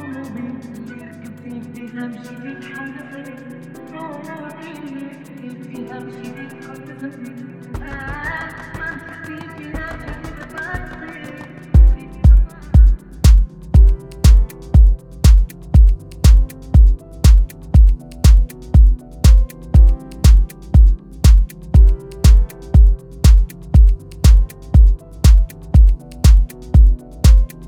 قلبي ركبتي فيها مشيت حلقتي روحي